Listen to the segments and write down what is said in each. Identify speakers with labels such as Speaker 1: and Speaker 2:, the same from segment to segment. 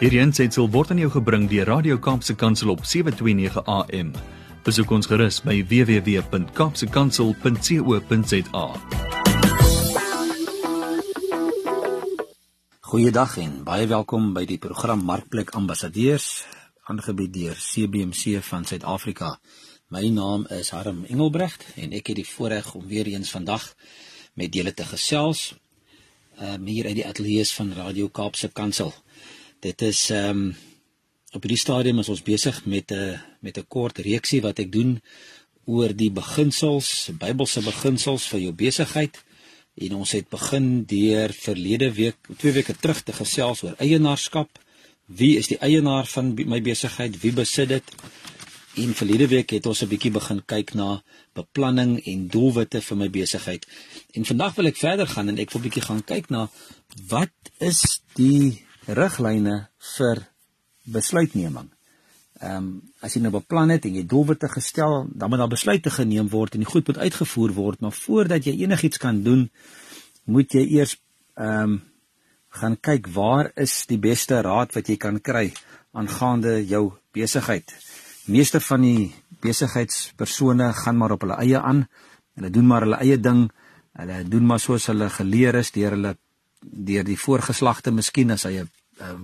Speaker 1: Hierdie aanseit word aan jou gebring deur Radio Kaapse Kansel op 7:29 AM. Besoek ons gerus by www.kapsekansel.co.za.
Speaker 2: Goeiedag en baie welkom by die program Markplek Ambassadeurs, aangebied deur CBC van Suid-Afrika. My naam is Harm Engelbrecht en ek het die voorreg om weer eens vandag met julle te gesels um, hier uit die ateljee van Radio Kaapse Kansel. Dit is ehm um, op hierdie stadium is ons besig met 'n met 'n kort reeksie wat ek doen oor die beginsels, Bybelse beginsels vir jou besigheid. En ons het begin deur verlede week, twee weke terug te gesels oor eienaarskap. Wie is die eienaar van my besigheid? Wie besit dit? En verlede week het ons 'n bietjie begin kyk na beplanning en doelwitte vir my besigheid. En vandag wil ek verder gaan en ek wil 'n bietjie gaan kyk na wat is die riglyne vir besluitneming. Ehm um, as jy nou beplan het en jy doelwitte gestel, dan moet daar besluite geneem word en die goed moet uitgevoer word, maar voordat jy enigiets kan doen, moet jy eers ehm um, gaan kyk waar is die beste raad wat jy kan kry aangaande jou besigheid meeste van die besigheidspersone gaan maar op hulle eie aan. Hulle doen maar hulle eie ding. Hulle doen maar soos hulle geleer is deur hulle deur die voorgeslagte miskien as hy 'n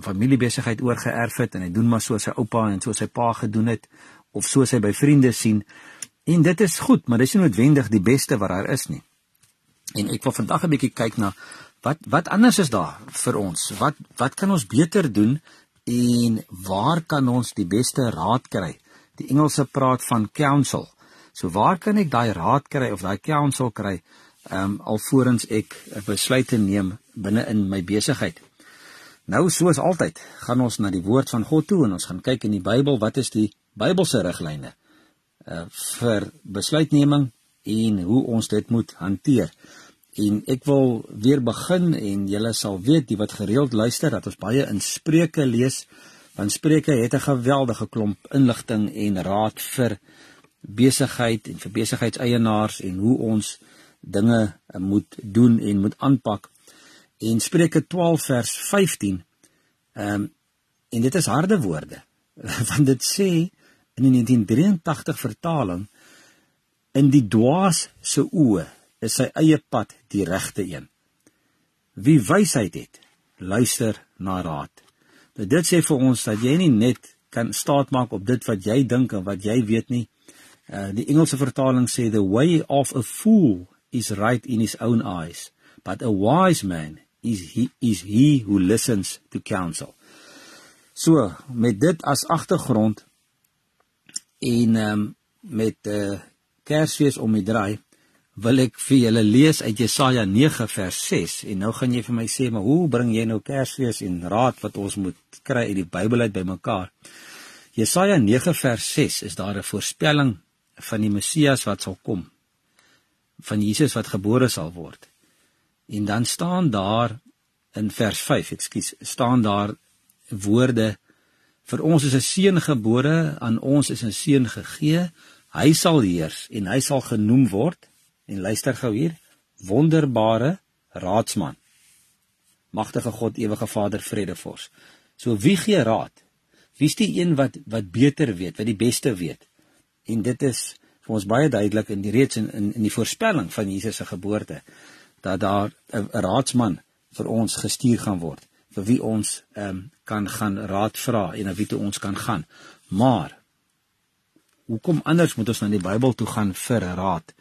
Speaker 2: familiebesigheid oorgeerf het en hy doen maar soos sy oupa en soos sy pa gedoen het of soos hy by vriende sien. En dit is goed, maar dis nie noodwendig die beste wat daar is nie. En ek wil vandag 'n bietjie kyk na wat wat anders is daar vir ons? Wat wat kan ons beter doen en waar kan ons die beste raad kry? Die Engelse praat van counsel. So waar kan ek daai raad kry of daai counsel kry um alvorens ek 'n besluit neem binne in my besigheid? Nou soos altyd, gaan ons na die woord van God toe en ons gaan kyk in die Bybel wat is die Bybelse riglyne uh vir besluitneming en hoe ons dit moet hanteer. En ek wil weer begin en julle sal weet die wat gereeld luister dat ons baie in Spreuke lees Want Spreuke het 'n geweldige klomp inligting en raad vir besigheid en vir besigheidseienaars en hoe ons dinge moet doen en moet aanpak. En Spreuke 12 vers 15 ehm um, en dit is harde woorde want dit sê in die 1983 vertaling in die dwaas se oë is sy eie pad die regte een. Wie wysheid het, luister na raad. Nou dit sê vir ons dat jy nie net kan staatmaak op dit wat jy dink en wat jy weet nie. Uh die Engelse vertaling sê the way of a fool is right in his own eyes, but a wise man is he is he who listens to counsel. So, met dit as agtergrond en um, met uh, Kersfees om die draai, wil ek vir julle lees uit Jesaja 9 vers 6 en nou gaan jy vir my sê maar hoe bring jy nou Kersfees en raad wat ons moet kry uit die Bybel uit bymekaar. Jesaja 9 vers 6 is daar 'n voorspelling van die Messias wat sal kom. Van Jesus wat gebore sal word. En dan staan daar in vers 5, ekskuus, staan daar woorde vir ons is 'n seun gebore, aan ons is 'n seun gegee, hy sal heers en hy sal genoem word En luister gou hier, wonderbare raadsman. Magtige God, ewige Vader, vredevors. So wie gee raad? Wie's die een wat wat beter weet, wat die beste weet? En dit is vir ons baie duidelik in die reeds in in, in die voorspelling van Jesus se geboorte dat daar 'n raadsman vir ons gestuur gaan word vir wie ons ehm um, kan gaan raad vra en na wie toe ons kan gaan. Maar hoekom anders moet ons na die Bybel toe gaan vir raad?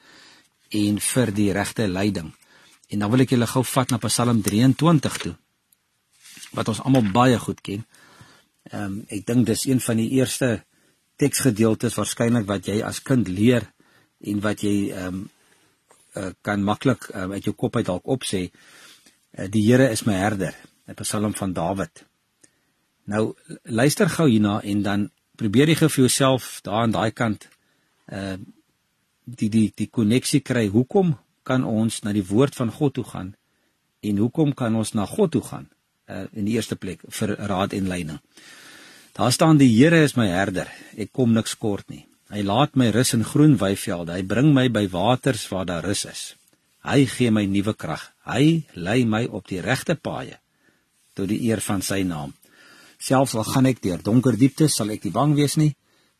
Speaker 2: en vir die regte leiding. En dan wil ek julle gou vat na Psalm 23 toe wat ons almal baie goed ken. Ehm um, ek dink dis een van die eerste teksgedeeltes waarskynlik wat jy as kind leer en wat jy ehm um, uh, kan maklik um, uit jou kop uit dalk opsê. Uh, die Here is my herder. 'n Psalm van Dawid. Nou luister gou hierna en dan probeer jy vir jouself daar aan daai kant uh, die die die koneksie kry. Hoekom kan ons na die woord van God toe gaan? En hoekom kan ons na God toe gaan? Uh in die eerste plek vir raad en leiding. Daar staan die Here is my herder. Ek kom niks kort nie. Hy laat my rus in groen weivelde. Hy bring my by waters waar daar rus is. Hy gee my nuwe krag. Hy lei my op die regte paaie tot die eer van sy naam. Selfs al gaan ek deur donker dieptes, sal ek nie bang wees nie,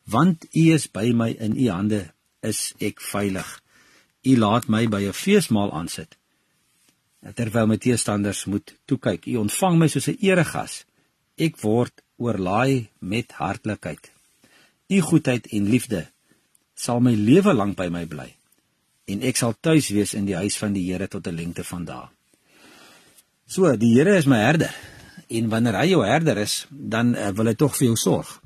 Speaker 2: want U is by my in U hande is ek veilig. U laat my by 'n feesmaal aansit. Terwyl my teestanders moet toe kyk, U ontvang my soos 'n eregas. Ek word oorlaai met hartlikheid. U goedheid en liefde sal my lewe lank by my bly en ek sal tuis wees in die huis van die Here tot 'n lengte van dae. So, die Here is my herder en wanneer hy jou herder is, dan uh, wil hy tog vir jou sorg.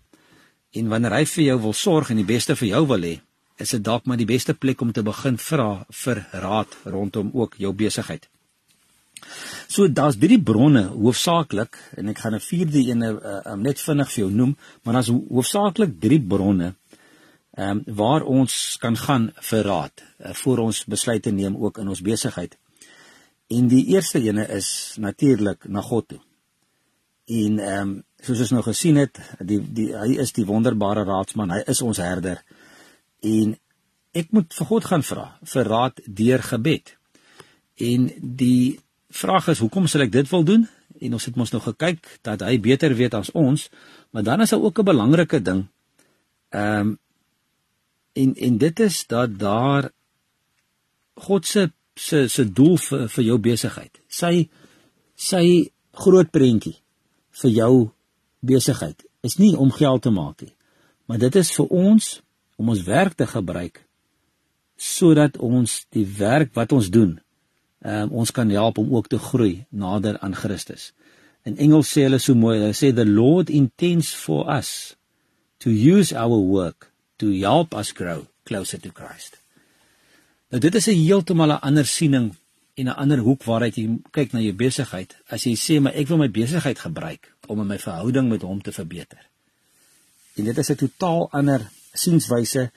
Speaker 2: En wanneer hy vir jou wil sorg en die beste vir jou wil hê, is dit dalk maar die beste plek om te begin vra vir raad rondom ook jou besigheid. So daar's drie bronne hoofsaaklik en ek gaan 'n vierde een uh, net vinnig vir jou noem, maar daar's hoofsaaklik drie bronne ehm um, waar ons kan gaan vir raad uh, voor ons besluite neem ook in ons besigheid. En die eerste ene is natuurlik na God toe. En ehm um, soos ons nou gesien het, die die hy is die wonderbare raadsman, hy is ons herder. En ek moet vir God gaan vra vir raad deur gebed. En die vraag is hoekom sal ek dit wil doen? En ons het mos nou gekyk dat hy beter weet as ons, maar dan is daar ook 'n belangrike ding. Ehm um, en en dit is dat daar God se se se doel vir vir jou besigheid. Sy sy groot prentjie vir jou besigheid is nie om geld te maak nie, maar dit is vir ons om ons werk te gebruik sodat ons die werk wat ons doen um, ons kan help om ook te groei nader aan Christus. In Engels sê hulle so mooi, hulle sê the Lord intends for us to use our work to help us grow closer to Christ. Nou dit is 'n heeltemal 'n ander siening en 'n ander hoek waaruit jy kyk na jou besigheid. As jy sê maar ek wil my besigheid gebruik om in my verhouding met hom te verbeter. En dit is 'n totaal ander sienswyse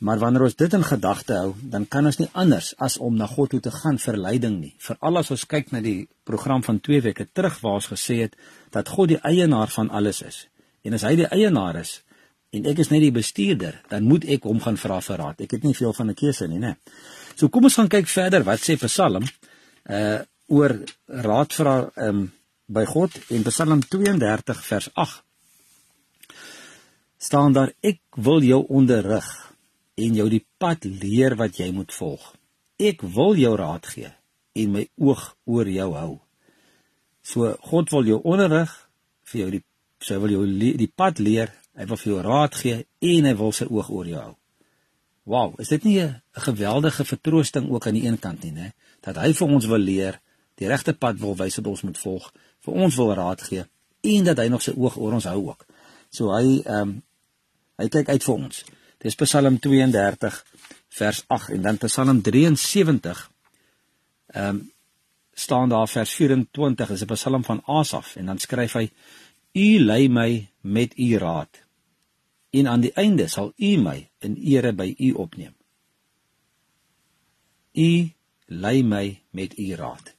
Speaker 2: Maar wanneer ons dit in gedagte hou, dan kan ons nie anders as om na God toe te gaan vir leiding nie. Veral as ons kyk na die program van 2 weke terug waar ons gesê het dat God die eienaar van alles is. En as hy die eienaar is en ek is net die bestuurder, dan moet ek hom gaan vra vir raad. Ek het nie veel van 'n keuse nie, né? So kom ons gaan kyk verder wat sê Psalm uh oor raad vra um by God en Psalm 32 vers 8 staan daar ek wil jou onderrig en jou die pad leer wat jy moet volg. Ek wil jou raad gee en my oog oor jou hou. So God wil jou onderrig vir jou die sy wil jou die pad leer, hy wil vir jou raad gee en hy wil sy oog oor jou hou. Wow, is dit nie 'n geweldige vertroosting ook aan die een kant nie, né? Dat hy vir ons wil leer, die regte pad wil wys wat ons moet volg, vir ons wil raad gee en dat hy nog sy oog oor ons hou ook. So hy ehm um, hy kyk uit vir ons. Dis Psalm 32 vers 8 en dan Psalm 73 ehm um, staan daar vers 24 is 'n Psalm van Asaf en dan skryf hy U lei my met u raad en aan die einde sal u my in ere by u opneem. U lei my met u raad.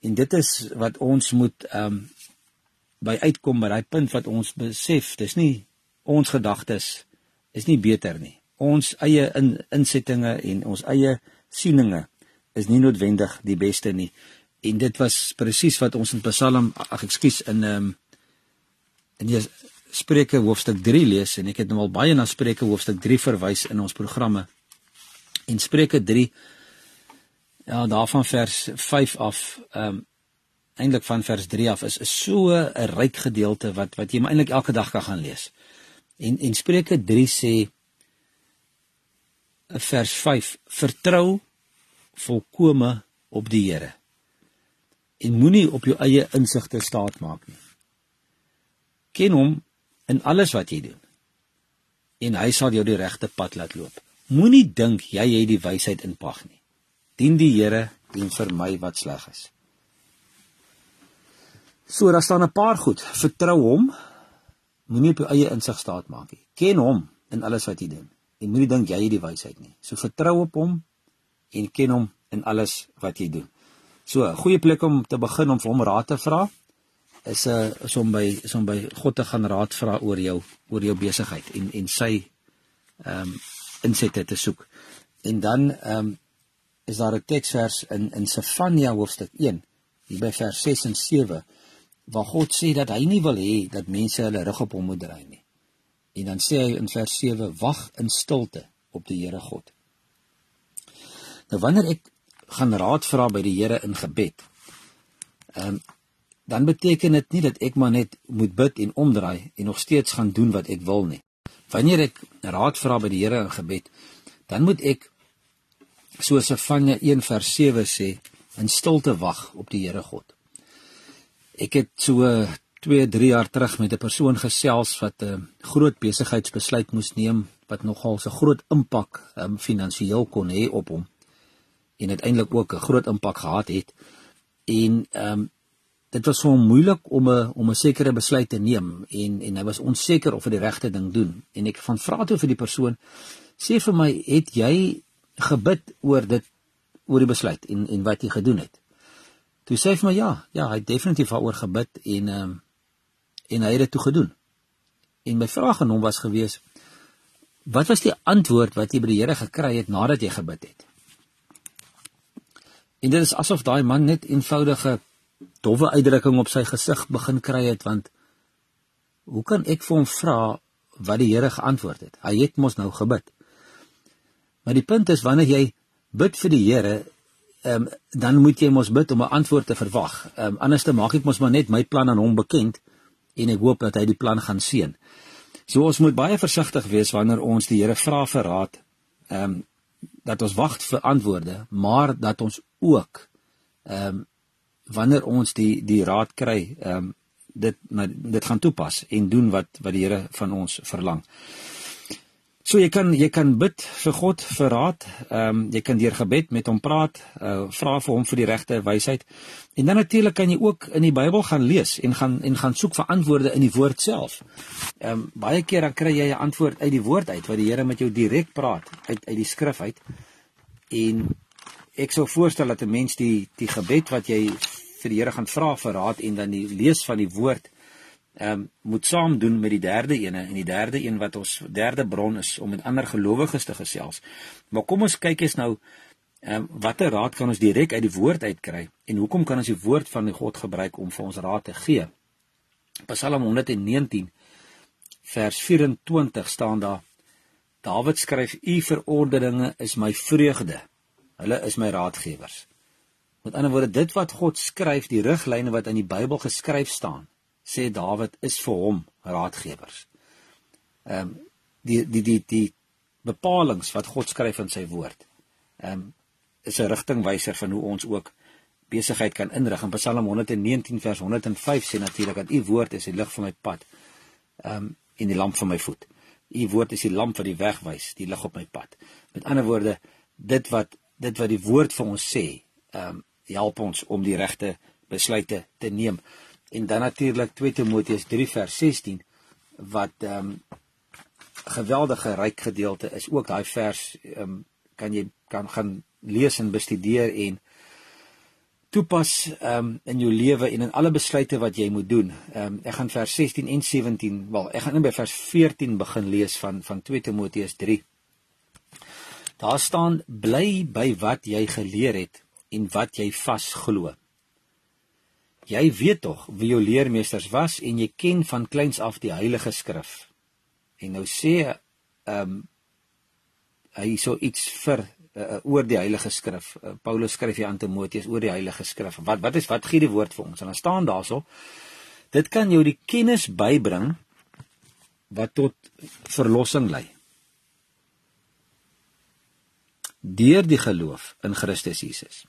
Speaker 2: En dit is wat ons moet ehm um, by uitkom by daai punt wat ons besef, dis nie ons gedagtes is nie beter nie. Ons eie in, insettinge en ons eie sieninge is nie noodwendig die beste nie. En dit was presies wat ons in Psalm ag ekskuus in ehm um, in die Spreuke hoofstuk 3 lees en ek het nou al baie na Spreuke hoofstuk 3 verwys in ons programme. En Spreuke 3 ja, daarvan vers 5 af ehm um, eintlik van vers 3 af is, is so 'n ryk gedeelte wat wat jy maar eintlik elke dag kan gaan lees. En en Spreuke 3 sê vers 5 vertrou volkome op die Here en moenie op jou eie insigte staat maak nie. Ken hom in alles wat jy doen en hy sal jou die regte pad laat loop. Moenie dink jy het die wysheid in pag nie. Dien die Here en vermy wat sleg is. So daar staan 'n paar goed. Vertrou hom Moenie op jou eie insig staat maak nie. Ken hom in alles wat jy doen. En moenie dink jy het die wysheid nie. So vertrou op hom en ken hom in alles wat jy doen. So 'n goeie plek om te begin om vir hom raad te vra is 'n uh, eh, is om by is om by God te gaan raad vra oor jou oor jou besigheid en en sy ehm um, insette te soek. En dan ehm um, is daar 'n teksvers in in Sefanja hoofstuk 1 hier by vers 6 en 7 waar God sê dat hy nie wil hê dat mense hulle rug op hom moet draai nie. En dan sê hy in vers 7: Wag in stilte op die Here God. Nou wanneer ek gaan raad vra by die Here in gebed, ehm um, dan beteken dit nie dat ek maar net moet bid en omdraai en nog steeds gaan doen wat ek wil nie. Wanneer ek raad vra by die Here in gebed, dan moet ek soos Efanje 1 vers 7 sê, in stilte wag op die Here God. Ek het so 2, 3 jaar terug met 'n persoon gesels wat 'n groot besigheidsbesluit moes neem wat nogal 'n groot impak um, finansiëel kon hê op hom en uiteindelik ook 'n groot impak gehad het. En ehm um, dit was vir hom moeilik om 'n om 'n sekere besluit te neem en en hy was onseker of hy die regte ding doen. En ek van vra toe vir die persoon sê vir my, het jy gebid oor dit oor die besluit en en wat jy gedoen het? Toe sê hy vir my ja, ja, hy het definitief daaroor gebid en ehm um, en hy het dit toe gedoen. En my vraag aan hom was gewees: Wat was die antwoord wat jy by die Here gekry het nadat jy gebid het? En dit is asof daai man net eenvoudige dowwe uitdrukking op sy gesig begin kry het want hoe kan ek vir hom vra wat die Here geantwoord het? Hy het mos nou gebid. Maar die punt is wanneer jy bid vir die Here, ehm um, dan moet jy mos bid om 'n antwoord te verwag. Ehm um, anders te maak ek mos maar net my plan aan hom bekend en ek hoop dat hy die plan gaan seën. So ons moet baie versigtig wees wanneer ons die Here vra vir raad. Ehm um, dat ons wag vir antwoorde, maar dat ons ook ehm um, wanneer ons die die raad kry, ehm um, dit dit gaan toepas en doen wat wat die Here van ons verlang. So jy kan jy kan bid vir God vir raad. Ehm um, jy kan deur gebed met hom praat, uh, vra vir hom vir die regte wysheid. En dan natuurlik kan jy ook in die Bybel gaan lees en gaan en gaan soek vir antwoorde in die woord self. Ehm um, baie keer dan kry jy 'n antwoord uit die woord uit wat die Here met jou direk praat uit uit die skrif uit. En ek sou voorstel dat 'n mens die die gebed wat jy vir die Here gaan vra vir raad en dan die lees van die woord ehm um, moet saam doen met die derde ene en die derde een wat ons derde bron is om met ander gelowiges te gesels. Maar kom ons kyk eens nou ehm um, watter raad kan ons direk uit die woord uitkry en hoekom kan ons die woord van die God gebruik om vir ons raad te gee? Psalm 119 vers 24 staan daar Dawid skryf u verordeninge is my vreugde. Hulle is my raadgewers. Met ander woorde dit wat God skryf, die riglyne wat in die Bybel geskryf staan, sê Dawid is vir hom raadgewers. Ehm um, die die die die bepalinge wat God skryf in sy woord. Ehm um, is 'n rigtingwyser van hoe ons ook besigheid kan inrig. In Psalm 119 vers 105 sê natuurlik dat u woord is die lig van my pad. Ehm um, en die lamp van my voet. U woord is die lamp wat die weg wys, die lig op my pad. Met ander woorde, dit wat dit wat die woord vir ons sê, ehm um, help ons om die regte besluite te neem en dan natuurlik 2 Timoteus 3 vers 16 wat ehm um, geweldige ryk gedeelte is ook daai vers ehm um, kan jy kan gaan lees en bestudeer en toepas ehm um, in jou lewe en in alle besluite wat jy moet doen. Ehm um, ek gaan vers 16 en 17, wel ek gaan net by vers 14 begin lees van van 2 Timoteus 3. Daar staan bly by wat jy geleer het en wat jy vasglo. Jy weet tog wie jou leermeesters was en jy ken van kleins af die Heilige Skrif. En nou sê ehm um, hy so iets vir uh, oor die Heilige Skrif. Uh, Paulus skryf hier aan Timoteus oor die Heilige Skrif. Wat wat is wat gee die woord vir ons? En dan staan daarso dit kan jou die kennis bybring wat tot verlossing lei. Deur die geloof in Christus Jesus.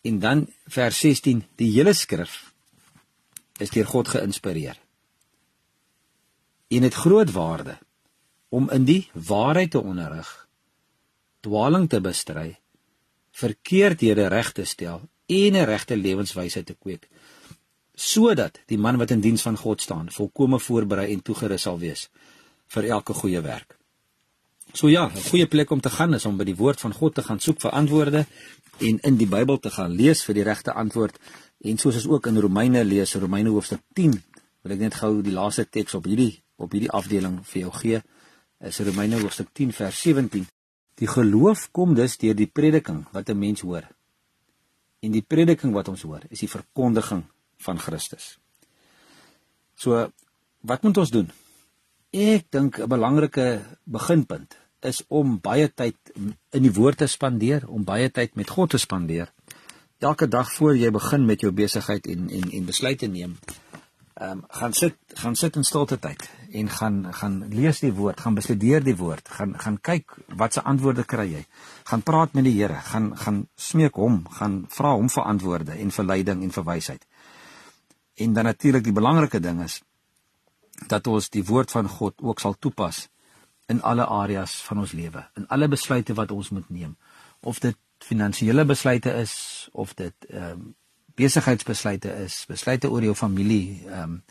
Speaker 2: En dan vers 16, die hele skrif is deur God geïnspireer. En dit groot waarde om in die waarheid te onderrig, dwaling te bestry, verkeerdhede reg te stel en 'n regte lewenswyse te kweek, sodat die man wat in diens van God staan, volkome voorberei en toegerus sal wees vir elke goeie werk. So ja, 'n goeie plek om te gaan is om by die woord van God te gaan soek vir antwoorde en in die Bybel te gaan lees vir die regte antwoord en soos ons ook in Romeine lees, Romeine hoofstuk 10, wil ek net gou die laaste teks op hierdie op hierdie afdeling vir jou gee. Is Romeine hoofstuk 10 vers 17. Die geloof kom dus deur die prediking wat 'n mens hoor. En die prediking wat ons hoor, is die verkondiging van Christus. So wat moet ons doen? Ek dink 'n belangrike beginpunt is om baie tyd in die woord te spandeer, om baie tyd met God te spandeer. Elke dag voor jy begin met jou besigheid en en en besluite neem, ehm um, gaan sit gaan sit in stilte tyd en gaan gaan lees die woord, gaan bestudeer die woord, gaan gaan kyk watse antwoorde kry jy. Gaan praat met die Here, gaan gaan smeek hom, gaan vra hom vir antwoorde en vir leiding en vir wysheid. En dan natuurlik die belangrike ding is dat ons die woord van God ook sal toepas in alle areas van ons lewe, in alle besluite wat ons moet neem. Of dit finansiële besluite is of dit ehm um, besigheidsbesluite is, besluite oor jou familie, ehm um,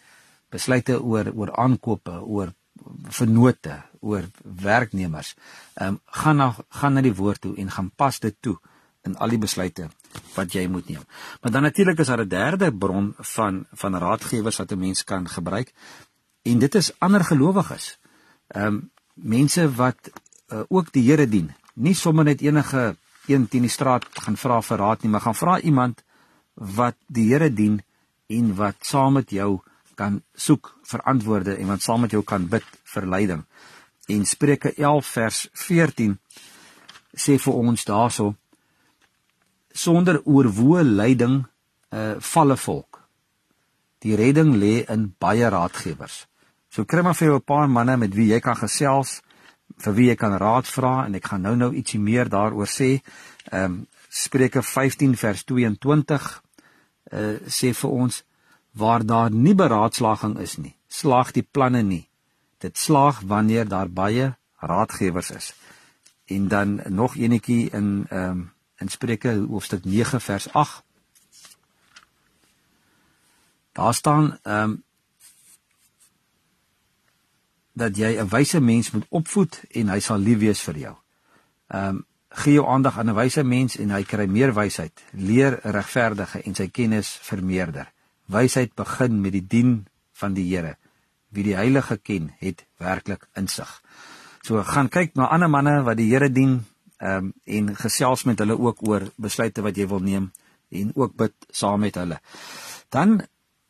Speaker 2: besluite oor oor aankope, oor vennote, oor werknemers. Ehm um, gaan na gaan na die woord toe en gaan pas dit toe in al die besluite wat jy moet neem. Maar dan natuurlik is daar 'n derde bron van van raadgewers wat 'n mens kan gebruik. En dit is ander gelowiges. Ehm um, mense wat uh, ook die Here dien. Nie sommer net enige een teen die straat gaan vra vir raad nie, maar gaan vra iemand wat die Here dien en wat saam met jou kan soek vir antwoorde en wat saam met jou kan bid vir leiding. En Spreuke 11 vers 14 sê vir ons daarso sonder oorwoe leiding uh valle volk. Die redding lê in baie raadgewers. So kry maar vir jou 'n paar manne met wie jy kan gesels, vir wie jy kan raad vra en ek gaan nou-nou ietsie meer daaroor sê. Ehm um, Spreuke 15 vers 22 uh sê vir ons waar daar nie beraadslaging is nie, slaag die planne nie. Dit slaag wanneer daar baie raadgewers is. En dan nog enetjie in ehm um, in Spreuke hoofstuk 9 vers 8. Daar staan ehm um, dat jy 'n wyse mens moet opvoed en hy sal lief wees vir jou. Ehm um, gee jou aandag aan 'n wyse mens en hy kry meer wysheid, leer regverdige en sy kennis vermeerder. Wysheid begin met die dien van die Here. Wie die Heilige ken, het werklik insig. So gaan kyk na ander manne wat die Here dien, ehm um, en gesels met hulle ook oor besluite wat jy wil neem en ook bid saam met hulle. Dan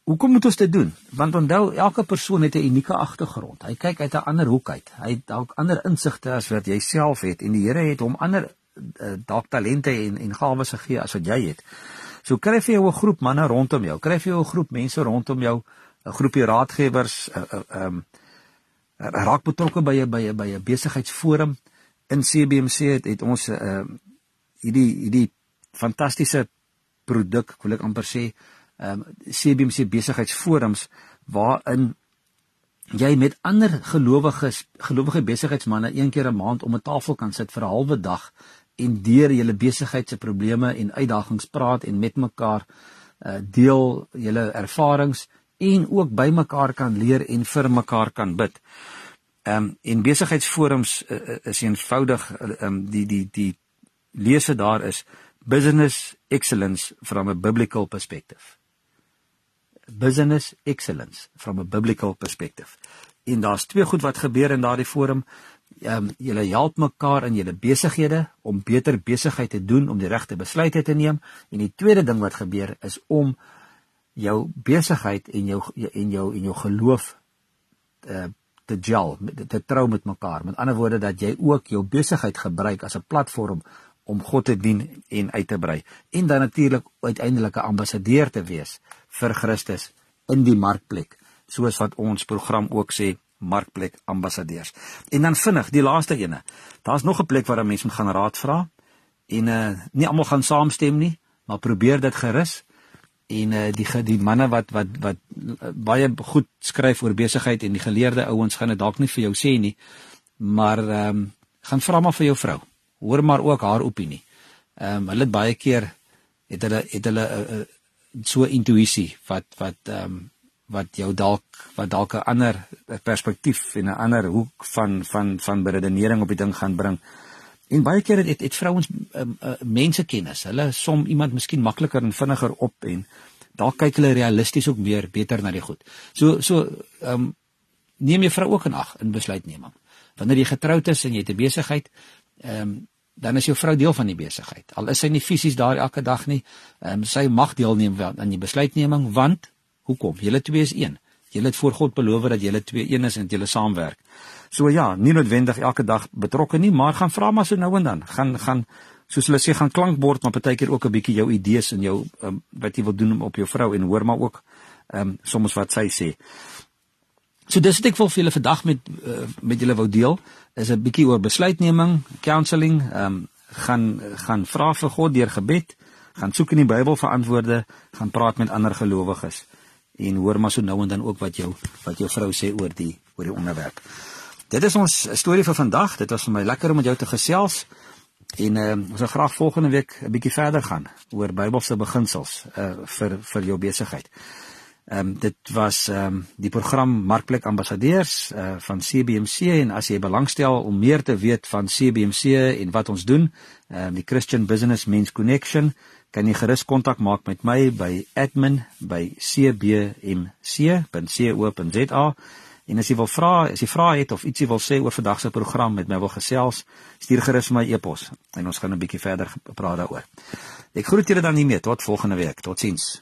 Speaker 2: hoekom moet ons dit doen? Want onthou elke persoon het 'n unieke agtergrond. Hy kyk uit 'n ander hoek uit. Hy het dalk ander insigte as wat jy self het en die Here het hom ander uh, dalk talente en en gawes gegee as wat jy het. So kry vir jou 'n groep manne rondom jou. Kry vir jou 'n groep mense rondom jou, 'n groepie raadgewers, ehm uh, uh, um, raak betrokke by 'n by 'n by 'n besigheidsforum in CBMC het, het ons ehm uh, hierdie hierdie fantastiese produk, wil ek amper sê, ehm um, CBMC besigheidsforums waarin jy met ander gelowiges, gelowige besigheidsmense een keer 'n maand om 'n tafel kan sit vir 'n halwe dag en deur julle besigheid se probleme en uitdagings praat en met mekaar uh, deel julle ervarings en ook by mekaar kan leer en vir mekaar kan bid. Ehm um, en besigheidsforums uh, is eenvoudig ehm um, die die die lese daar is business excellence from a biblical perspective. Business excellence from a biblical perspective. En daar's twee goed wat gebeur in daardie forum. Ehm um, julle help mekaar in julle besighede om beter besigheid te doen, om die regte besluite te neem. En die tweede ding wat gebeur is om jou besigheid en jou en jou en jou geloof uh, te gel, te trou met mekaar. Met ander woorde dat jy ook jou besigheid gebruik as 'n platform om God te dien en uit te brei en dan natuurlik uiteindelik 'n ambassadeur te wees vir Christus in die markplek, soos wat ons program ook sê, markplek ambassadeurs. En dan vinnig, die laaste ene. Daar's nog 'n plek waar 'n mens moet gaan raad vra en uh nie almal gaan saamstem nie, maar probeer dit gerus en uh, die die manne wat wat wat uh, baie goed skryf oor besigheid en die geleerde ouens gaan dit dalk nie vir jou sê nie maar ehm um, gaan vra maar vir jou vrou hoor maar ook haar opinie ehm um, hulle het baie keer het hulle het hulle uh, so intuïsie wat wat ehm um, wat jou dalk wat dalk 'n ander perspektief en 'n ander hoek van van van beredenering op die ding gaan bring En baie keer het het, het vrouens um, uh, mense kennis. Hulle som iemand miskien makliker en vinniger op en dalk kyk hulle realisties ook meer beter na die goed. So so ehm um, neem jou vrou ook in ag in besluitneming. Wanneer jy getroud is en jy het 'n besigheid, ehm um, dan is jou vrou deel van die besigheid. Al is sy nie fisies daar elke dag nie, ehm um, sy mag deelneem aan die besluitneming want hoekom? Julle twee is een. Julle het voor God beloof dat julle twee een is en dat julle saamwerk. So ja, nie noodwendig elke dag betrokke nie, maar gaan vra maar so nou en dan. Gaan gaan soos hulle sê gaan klankbord maar partykeer ook 'n bietjie jou idees en jou um, wat jy wil doen op jou vrou en hoor maar ook ehm um, soms wat sy sê. So dis wat ek wil vir julle vandag met uh, met julle wou deel is 'n bietjie oor besluitneming, counselling, ehm um, gaan gaan vra vir God deur gebed, gaan soek in die Bybel vir antwoorde, gaan praat met ander gelowiges en hoor maar so nou en dan ook wat jou wat jou vrou sê oor die oor die onderwerp. Dit is ons storie vir vandag. Dit was vir my lekker om met jou te gesels. En uh, ons wil graag volgende week 'n bietjie verder gaan oor Bybelse beginsels uh vir vir jou besigheid. Ehm um, dit was ehm um, die program Markplek Ambassadeurs uh van CBMC en as jy belangstel om meer te weet van CBMC en wat ons doen, ehm um, die Christian Business Men's Connection, kan jy gerus kontak maak met my by admin@cbmc.co.za. En as jy wil vra, as jy vra het of ietsie wil sê oor vandag se program met my wil gesels, stuur gerus my e-pos en ons gaan 'n bietjie verder praat daaroor. Ek groet julle dan nie meer tot volgende week. Totsiens.